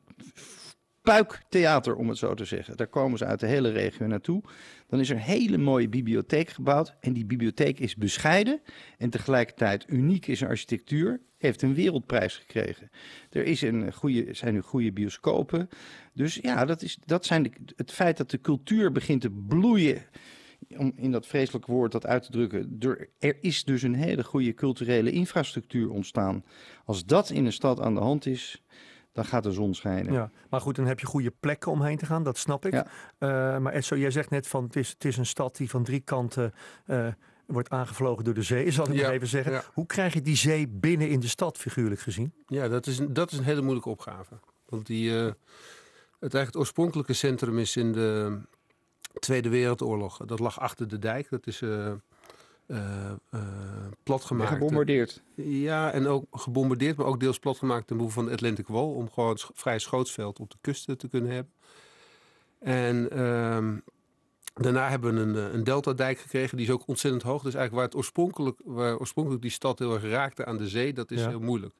[SPEAKER 4] puiktheater, om het zo te zeggen. Daar komen ze uit de hele regio naartoe. Dan is er een hele mooie bibliotheek gebouwd. En die bibliotheek is bescheiden en tegelijkertijd uniek in zijn architectuur. heeft een wereldprijs gekregen. Er is een goede, zijn nu goede bioscopen. Dus ja, dat, is, dat zijn het feit dat de cultuur begint te bloeien om in dat vreselijke woord dat uit te drukken, er, er, is dus een hele goede culturele infrastructuur ontstaan. Als dat in een stad aan de hand is, dan gaat de zon schijnen.
[SPEAKER 9] Ja, maar goed, dan heb je goede plekken omheen te gaan, dat snap ik.
[SPEAKER 4] Ja.
[SPEAKER 9] Uh, maar Edso, jij zegt net van het is, het is een stad die van drie kanten uh, wordt aangevlogen door de zee, zal ik
[SPEAKER 10] Ja,
[SPEAKER 9] maar even zeggen.
[SPEAKER 10] ja.
[SPEAKER 9] Hoe krijg je die zee binnen in de stad, figuurlijk gezien?
[SPEAKER 10] Ja, dat is, een, dat is een hele moeilijke opgave. Want die, uh, het, eigenlijk het oorspronkelijke centrum is in de Tweede Wereldoorlog. Dat lag achter de dijk. Dat is plat gemaakt.
[SPEAKER 4] Gebombardeerd.
[SPEAKER 10] Ja, en ook gebombardeerd, maar ook deels plat gemaakt ten behoeve van de Atlantic Wall. Om gewoon vrij schootsveld op de kusten te kunnen hebben. En uh, daarna hebben we een, een deltadijk gekregen. Die is ook ontzettend hoog. Dus eigenlijk waar, het oorspronkelijk, waar oorspronkelijk die stad heel erg raakte aan de zee, dat is
[SPEAKER 9] Ja.
[SPEAKER 10] heel moeilijk.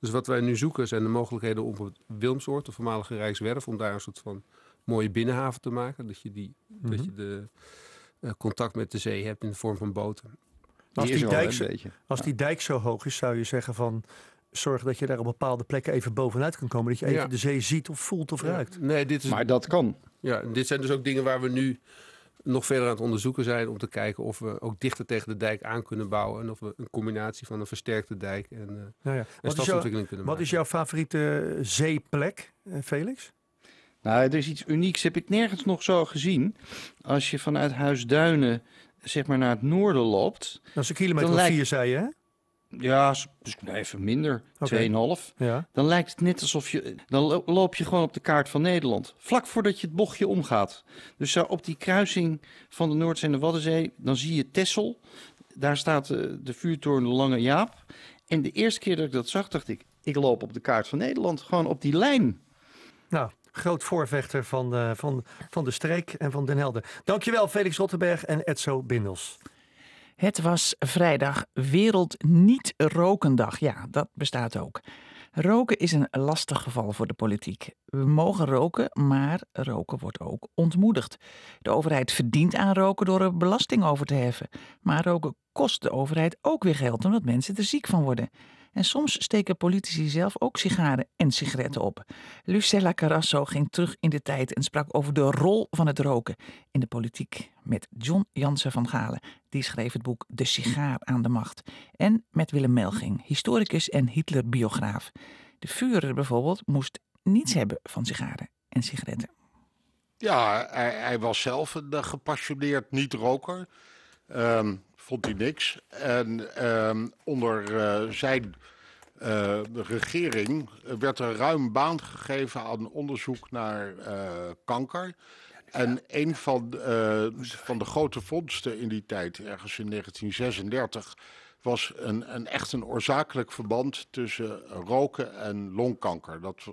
[SPEAKER 10] Dus wat wij nu zoeken zijn de mogelijkheden om op Wilmsoord, de voormalige Rijkswerf, om daar een soort van mooie binnenhaven te maken. Dat je, die,
[SPEAKER 9] Mhm.
[SPEAKER 10] dat je de contact met de zee hebt in de vorm van boten.
[SPEAKER 9] Als
[SPEAKER 4] Die
[SPEAKER 9] dijk, zo- als die dijk zo hoog is, zou je zeggen van... Zorg dat je daar op bepaalde plekken even bovenuit kan komen. Dat je even
[SPEAKER 10] Ja.
[SPEAKER 9] de zee ziet of voelt of ruikt.
[SPEAKER 10] Nee, dit is
[SPEAKER 4] Maar dat kan.
[SPEAKER 10] Ja, dit zijn dus ook dingen waar we nu nog verder aan het onderzoeken zijn om te kijken of we ook dichter tegen de dijk aan kunnen bouwen en of we een combinatie van een versterkte dijk en, uh,
[SPEAKER 9] Nou ja.
[SPEAKER 10] en
[SPEAKER 9] Wat, is jouw,
[SPEAKER 10] stadsontwikkeling kunnen
[SPEAKER 9] wat
[SPEAKER 10] maken.
[SPEAKER 9] is jouw favoriete zeeplek, eh, Felix?
[SPEAKER 4] Nou, er is iets unieks. Heb ik nergens nog zo gezien. Als je vanuit Huisduinen zeg maar naar het noorden loopt.
[SPEAKER 9] Dat is een kilometer of
[SPEAKER 4] lijkt-
[SPEAKER 9] vier, zei je, hè?
[SPEAKER 4] Ja, dus even minder.
[SPEAKER 9] Oké.
[SPEAKER 4] 2,5.
[SPEAKER 9] Ja.
[SPEAKER 4] Dan lijkt het net alsof je... Dan lo- loop je gewoon op de kaart van Nederland. Vlak voordat je het bochtje omgaat. Dus zo op die kruising van de Noordzee en de Waddenzee... dan zie je Tessel. Daar staat de, de vuurtoren de Lange Jaap. En de eerste keer dat ik dat zag, dacht ik... ik loop op de kaart van Nederland. Gewoon op die lijn.
[SPEAKER 9] Nou, groot voorvechter van, eh, van, van de streek en van Den Helder. Dankjewel Felix Rottenberg en Edso Bindels.
[SPEAKER 2] Het was vrijdag Wereld Niet Rokendag. Ja, dat bestaat ook. Roken is een lastig geval voor de politiek. We mogen roken, maar roken wordt ook ontmoedigd. De overheid verdient aan roken door er belasting over te heffen. Maar roken kost de overheid ook weer geld omdat mensen er ziek van worden. En soms steken politici zelf ook sigaren en sigaretten op. Lucella Carrasso ging terug in de tijd en sprak over de rol van het roken in de politiek met John Jansen van Galen. Die schreef het boek De sigaar aan de macht. En met Willem Melging, historicus en Hitler-biograaf. De Führer bijvoorbeeld moest niets hebben van sigaren en sigaretten.
[SPEAKER 11] Ja, hij, was zelf een eh, gepassioneerd niet-roker. Ehm, vond hij niks. En ehm, onder eh, zijn eh, regering werd er ruim baan gegeven aan onderzoek naar eh, kanker. En een van, van de grote vondsten in die tijd, ergens in 1936, was een, een echt een oorzakelijk verband tussen roken en longkanker. Dat,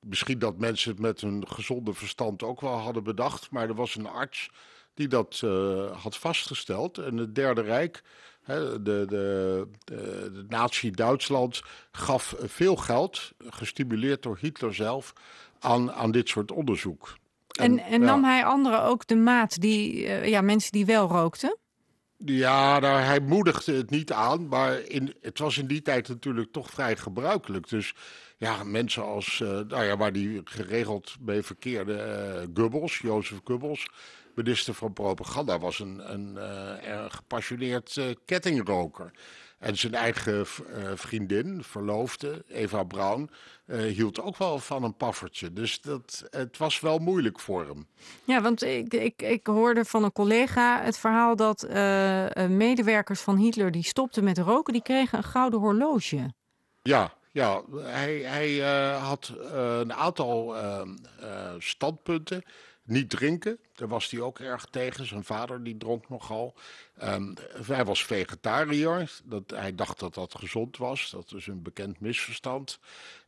[SPEAKER 11] misschien dat mensen het met hun gezonde verstand ook wel hadden bedacht, maar er was een arts die dat uh, had vastgesteld. En het Derde Rijk, hè, de, de, de, de natie Duitsland, gaf veel geld, gestimuleerd door Hitler zelf, aan, aan dit soort onderzoek.
[SPEAKER 12] En, en nam ja. hij anderen ook de maat, die, uh, ja, mensen die wel rookten?
[SPEAKER 11] Ja, nou, hij moedigde het niet aan, maar in, het was in die tijd natuurlijk toch vrij gebruikelijk. Dus ja, mensen als, uh, nou ja, waar die geregeld mee verkeerde, uh, Goebbels, Jozef Goebbels, minister van Propaganda, was een, een, een gepassioneerd kettingroker. En zijn eigen vriendin, verloofde, Eva Braun, hield ook wel van een paffertje. Dus dat, het was wel moeilijk voor hem.
[SPEAKER 12] Ja, want ik, ik, ik hoorde van een collega het verhaal dat uh, medewerkers van Hitler die stopten met roken, die kregen een gouden horloge.
[SPEAKER 11] Ja, ja hij, hij uh, had een aantal standpunten. Niet drinken, daar was hij ook erg tegen. Zijn vader die dronk nogal. Um, hij was vegetariër. Dat, hij dacht dat dat gezond was. Dat is een bekend misverstand.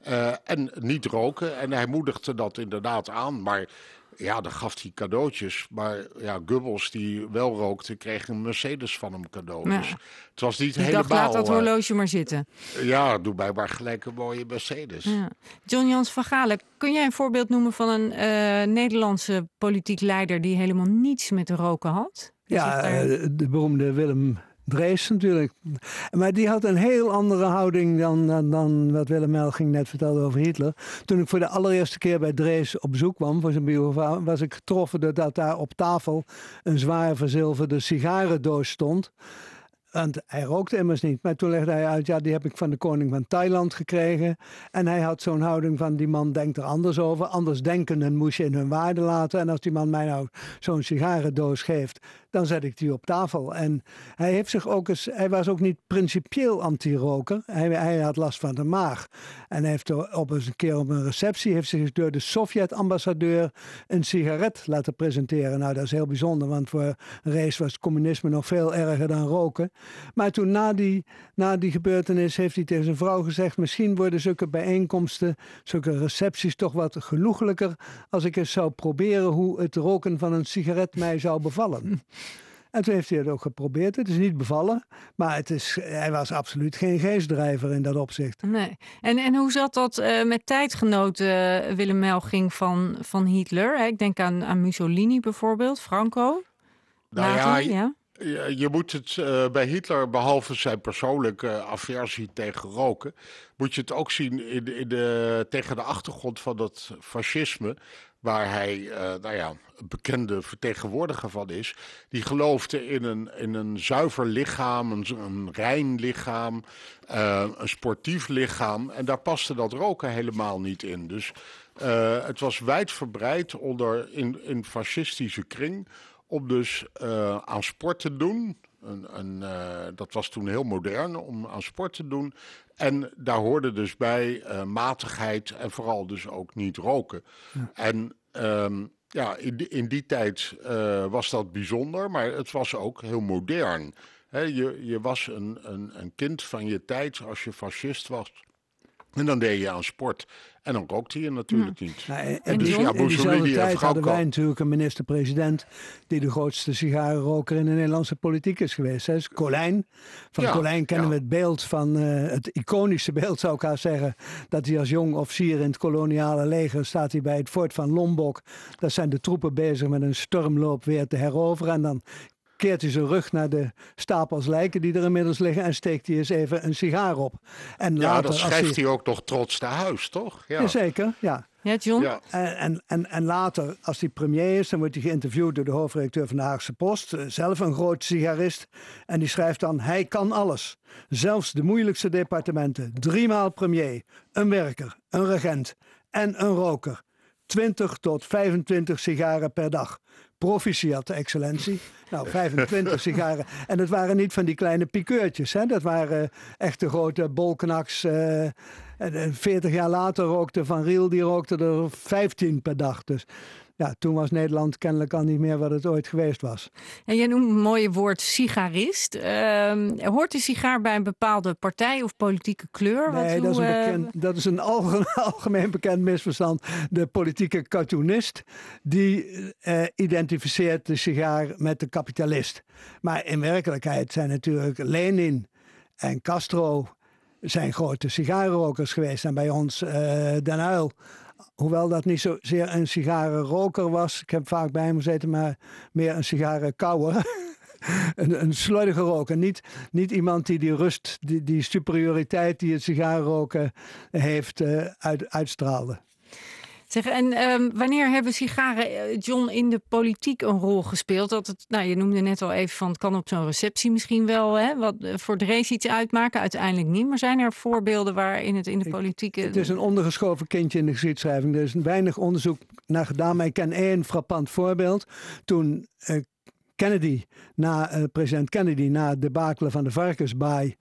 [SPEAKER 11] Uh, en niet roken. En hij moedigde dat inderdaad aan. Maar ja, dan gaf hij cadeautjes. Maar ja, Goebbels, die wel rookte, kreeg een Mercedes van hem cadeau. Ja. Dus het was niet helemaal...
[SPEAKER 12] dacht, laat dat horloge maar zitten.
[SPEAKER 11] Ja, doe mij maar gelijk een mooie Mercedes.
[SPEAKER 12] Ja. John Jans van Galen, kun jij een voorbeeld noemen van een uh, Nederlandse politiek leider... die helemaal niets met roken had?
[SPEAKER 5] Ja, daar... de beroemde Willem Drees natuurlijk. Maar die had een heel andere houding dan, dan, dan wat Willem Melging net vertelde over Hitler. Toen ik voor de allereerste keer bij Drees op bezoek kwam voor zijn biografie, was ik getroffen doordat daar op tafel een zwaar verzilverde sigarendoos stond. Want hij rookte immers niet. Maar toen legde hij uit, ja, die heb ik van de koning van Thailand gekregen. En hij had zo'n houding van, die man denkt er anders over. Anders denkenden moest je in hun waarde laten. En als die man mij nou zo'n sigarendoos geeft, dan zet ik die op tafel. En hij heeft zich ook eens, hij was ook niet principieel anti-roker. Hij, hij had last van de maag. En hij heeft op eens een keer op een receptie, heeft zich door de Sovjet-ambassadeur een sigaret laten presenteren. Nou, dat is heel bijzonder, want voor race was communisme nog veel erger dan roken. Maar toen na die, na die gebeurtenis heeft hij tegen zijn vrouw gezegd: Misschien worden zulke bijeenkomsten, zulke recepties toch wat genoeglijker. als ik eens zou proberen hoe het roken van een sigaret mij zou bevallen. [LAUGHS] En toen heeft hij het ook geprobeerd. Het is niet bevallen, maar het is, hij was absoluut geen geestdrijver in dat opzicht.
[SPEAKER 12] Nee. En, en hoe zat dat uh, met tijdgenoten uh, Willem Melging van, van Hitler? Ik denk aan, aan Mussolini bijvoorbeeld, Franco.
[SPEAKER 11] Nou
[SPEAKER 12] Later,
[SPEAKER 11] ja,
[SPEAKER 12] ja.
[SPEAKER 11] Je, je moet het uh, bij Hitler, behalve zijn persoonlijke aversie tegen roken, moet je het ook zien in, in de, tegen de achtergrond van dat fascisme, waar hij uh, nou ja, een bekende vertegenwoordiger van is. Die geloofde in een, in een zuiver lichaam, een, rein lichaam, een sportief lichaam. En daar paste dat roken helemaal niet in. Dus het was wijdverbreid onder in, in fascistische kring om dus uh, aan sport te doen. Een, een, uh, dat was toen heel modern om aan sport te doen. En daar hoorde dus bij uh, matigheid en vooral dus ook niet roken. Ja. En um, ja, in, die, in die tijd was dat bijzonder, maar het was ook heel modern. He, je, je was een, een, een kind van je tijd als je fascist was. En dan deed je aan sport. En dan rookte je natuurlijk niet.
[SPEAKER 5] En, en dus, ja, in diezelfde tijd hadden wij natuurlijk een minister-president... die de grootste sigarenroker in de Nederlandse politiek is geweest. Hè? Dus Colijn. Van ja, Colijn kennen we het beeld van... Uh, het iconische beeld zou ik haar zeggen... dat hij als jong officier in het koloniale leger... staat hij bij het fort van Lombok. Daar zijn de troepen bezig met een stormloop weer te heroveren. En dan keert hij zijn rug naar de stapels lijken die er inmiddels liggen en steekt hij eens even een sigaar op. En
[SPEAKER 11] ja,
[SPEAKER 5] later,
[SPEAKER 11] dan schrijft hij... hij... ook nog trots naar huis, toch?
[SPEAKER 5] Ja. Jazeker, ja.
[SPEAKER 12] Ja, John?
[SPEAKER 11] Ja.
[SPEAKER 5] En, en, en, en later, als hij premier is, dan wordt hij geïnterviewd door de hoofdredacteur van de Haagse Post. Zelf een groot sigarist. En die schrijft dan, hij kan alles. Zelfs de moeilijkste departementen. Driemaal premier, een werker, een regent en een roker. 20 tot 25 sigaren per dag. Proficiat, excellentie. Nou, 25 sigaren. En het waren niet van die kleine pikeurtjes. Hè? Dat waren echte grote bolknaks. Uh, en 40 jaar later rookte Van Riel, die rookte er 15 per dag. Dus ja, toen was Nederland kennelijk al niet meer wat het ooit geweest was.
[SPEAKER 12] En jij noemt een mooie woord sigarist. Uh, hoort de sigaar bij een bepaalde partij of politieke kleur?
[SPEAKER 5] Nee,
[SPEAKER 12] Wat,
[SPEAKER 5] dat, is een
[SPEAKER 12] uh,
[SPEAKER 5] bekend, dat is een algemeen, [LAUGHS] algemeen bekend misverstand. De politieke cartoonist die uh, identificeert de sigaar met de kapitalist. Maar in werkelijkheid zijn natuurlijk Lenin en Castro zijn grote sigarenrokers geweest. En bij ons uh, Den Uyl hoewel dat niet zozeer een sigarenroker was. Ik heb vaak bij hem gezeten, maar meer een sigarenkouwer. [LAUGHS] een, een roker. Niet, niet iemand die die rust, die, die superioriteit die het sigarenroken heeft, uh, uit, uitstraalde.
[SPEAKER 12] Zeg, en um, wanneer hebben sigaren, John, in de politiek een rol gespeeld? Dat het, nou, je noemde net al even van het kan op zo'n receptie misschien wel hè, wat voor de race iets uitmaken. Uiteindelijk niet. Maar zijn er voorbeelden waarin het in de politiek.
[SPEAKER 5] Het is een ondergeschoven kindje in de geschiedschrijving. Er is weinig onderzoek naar gedaan. Maar ik ken één frappant voorbeeld. Toen. Uh, Kennedy, na, uh, president Kennedy, na het debakelen van de varkensbaai,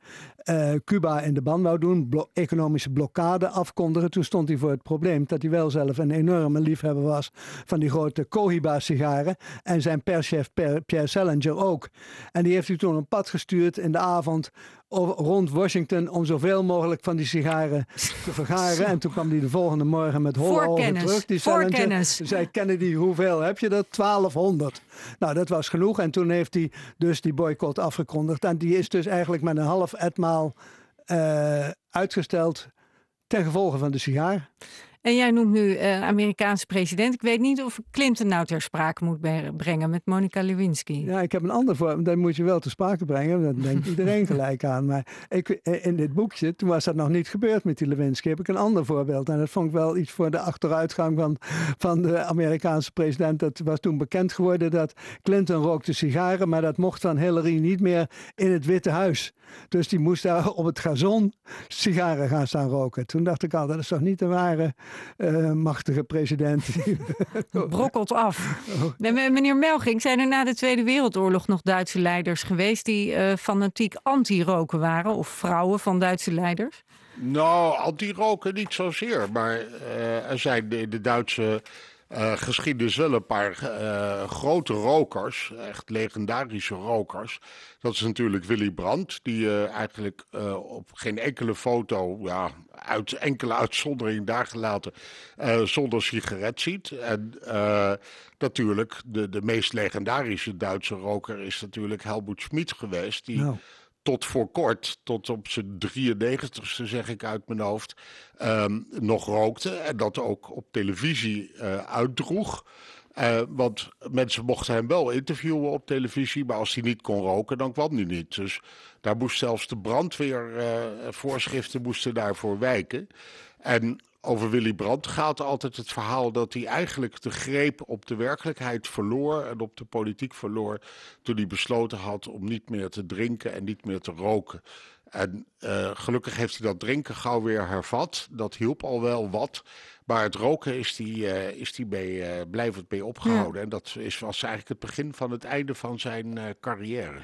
[SPEAKER 5] uh, Cuba in de ban wou doen, economische blokkade afkondigen. Toen stond hij voor het probleem dat hij wel zelf een enorme liefhebber was van die grote Cohiba-sigaren. En zijn perschef Pierre Salinger ook. En die heeft hij toen een pad gestuurd in de avond rond Washington om zoveel mogelijk van die sigaren te vergaren. En toen kwam hij de volgende morgen met holle ogen terug. Die
[SPEAKER 12] Salinger
[SPEAKER 5] zei Kennedy, hoeveel heb je dat? 1200. Nou, dat was genoeg. En toen heeft hij dus die boycott afgekondigd. En die is dus eigenlijk met een half etmaal uh, uitgesteld ten gevolge van de sigaar.
[SPEAKER 12] En jij noemt nu uh, Amerikaanse president. Ik weet niet of Clinton nou ter sprake moet brengen met Monica Lewinsky.
[SPEAKER 5] Ja, ik heb een ander voor. Dat moet je wel ter sprake brengen. Dat denkt [LAUGHS] iedereen gelijk aan. Maar ik, eh, in dit boekje, toen was dat nog niet gebeurd met die Lewinsky, heb ik een ander voorbeeld. En dat vond ik wel iets voor de achteruitgang van, van de Amerikaanse president. Dat was toen bekend geworden dat Clinton rookte sigaren, maar dat mocht van Hillary niet meer in het Witte Huis. Dus die moest daar op het gazon sigaren gaan staan roken. Toen dacht ik al, dat is toch niet de ware uh, machtige president. [LAUGHS]
[SPEAKER 12] Brokkelt af. Oh. meneer Melging, zijn er na de Tweede Wereldoorlog nog Duitse leiders geweest die uh, fanatiek anti-roken waren? Of vrouwen van Duitse leiders?
[SPEAKER 11] Nou, anti-roken niet zozeer. Maar uh, er zijn de Duitse uh, geschiedenis wel een paar uh, grote rokers, echt legendarische rokers. Dat is natuurlijk Willy Brandt, die uh, eigenlijk op geen enkele foto, ja, uit enkele uitzonderingen daar gelaten, zonder sigaret ziet. En natuurlijk, de, de meest legendarische Duitse roker is natuurlijk Helmut Schmid geweest, die... Nou tot voor kort, tot op zijn 93ste zeg ik uit mijn hoofd, um, nog rookte. En dat ook op televisie uh, uitdroeg. Uh, want mensen mochten hem wel interviewen op televisie, maar als hij niet kon roken, dan kwam hij niet. Dus daar moest zelfs de brandweervoorschriften uh, moesten daarvoor wijken. En over Willy Brandt gaat altijd het verhaal dat hij eigenlijk de greep op de werkelijkheid verloor en op de politiek verloor toen hij besloten had om niet meer te drinken en niet meer te roken. En uh, gelukkig heeft hij dat drinken gauw weer hervat. Dat hielp al wel wat. Maar het roken is die, uh, is die bij, uh, blijvend bij opgehouden. En dat is, was eigenlijk het begin van het einde van zijn carrière.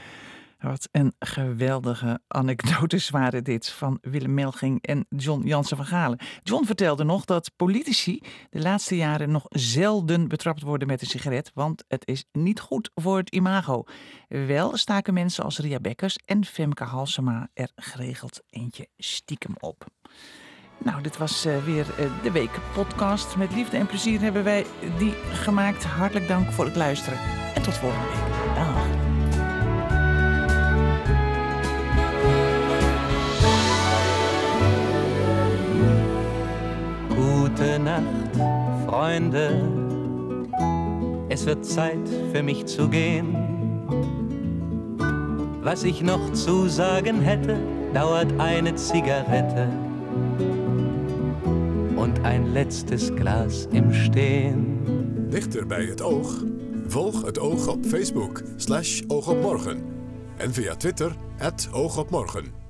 [SPEAKER 2] Wat een geweldige anekdotes [LAUGHS] waren dit van Willem Melging en John Jansen van Galen. John vertelde nog dat politici de laatste jaren nog zelden betrapt worden met een sigaret, want het is niet goed voor het imago. Wel staken mensen als Ria Bekkers en Femke Halsema er geregeld eentje stiekem op. Nou, dit was uh, weer uh, de week podcast. Met liefde en plezier hebben wij die gemaakt. Hartelijk dank voor het luisteren en tot volgende week. Dag.
[SPEAKER 13] Gute Nacht, Freunde. Es wird Zeit für mich zu gehen. Was ich noch zu sagen hätte, dauert eine Zigarette und ein letztes Glas im Stehen.
[SPEAKER 14] Dichter bij het oog? Volg het oog op Facebook, slash oog op morgen. En via Twitter, het oog op morgen.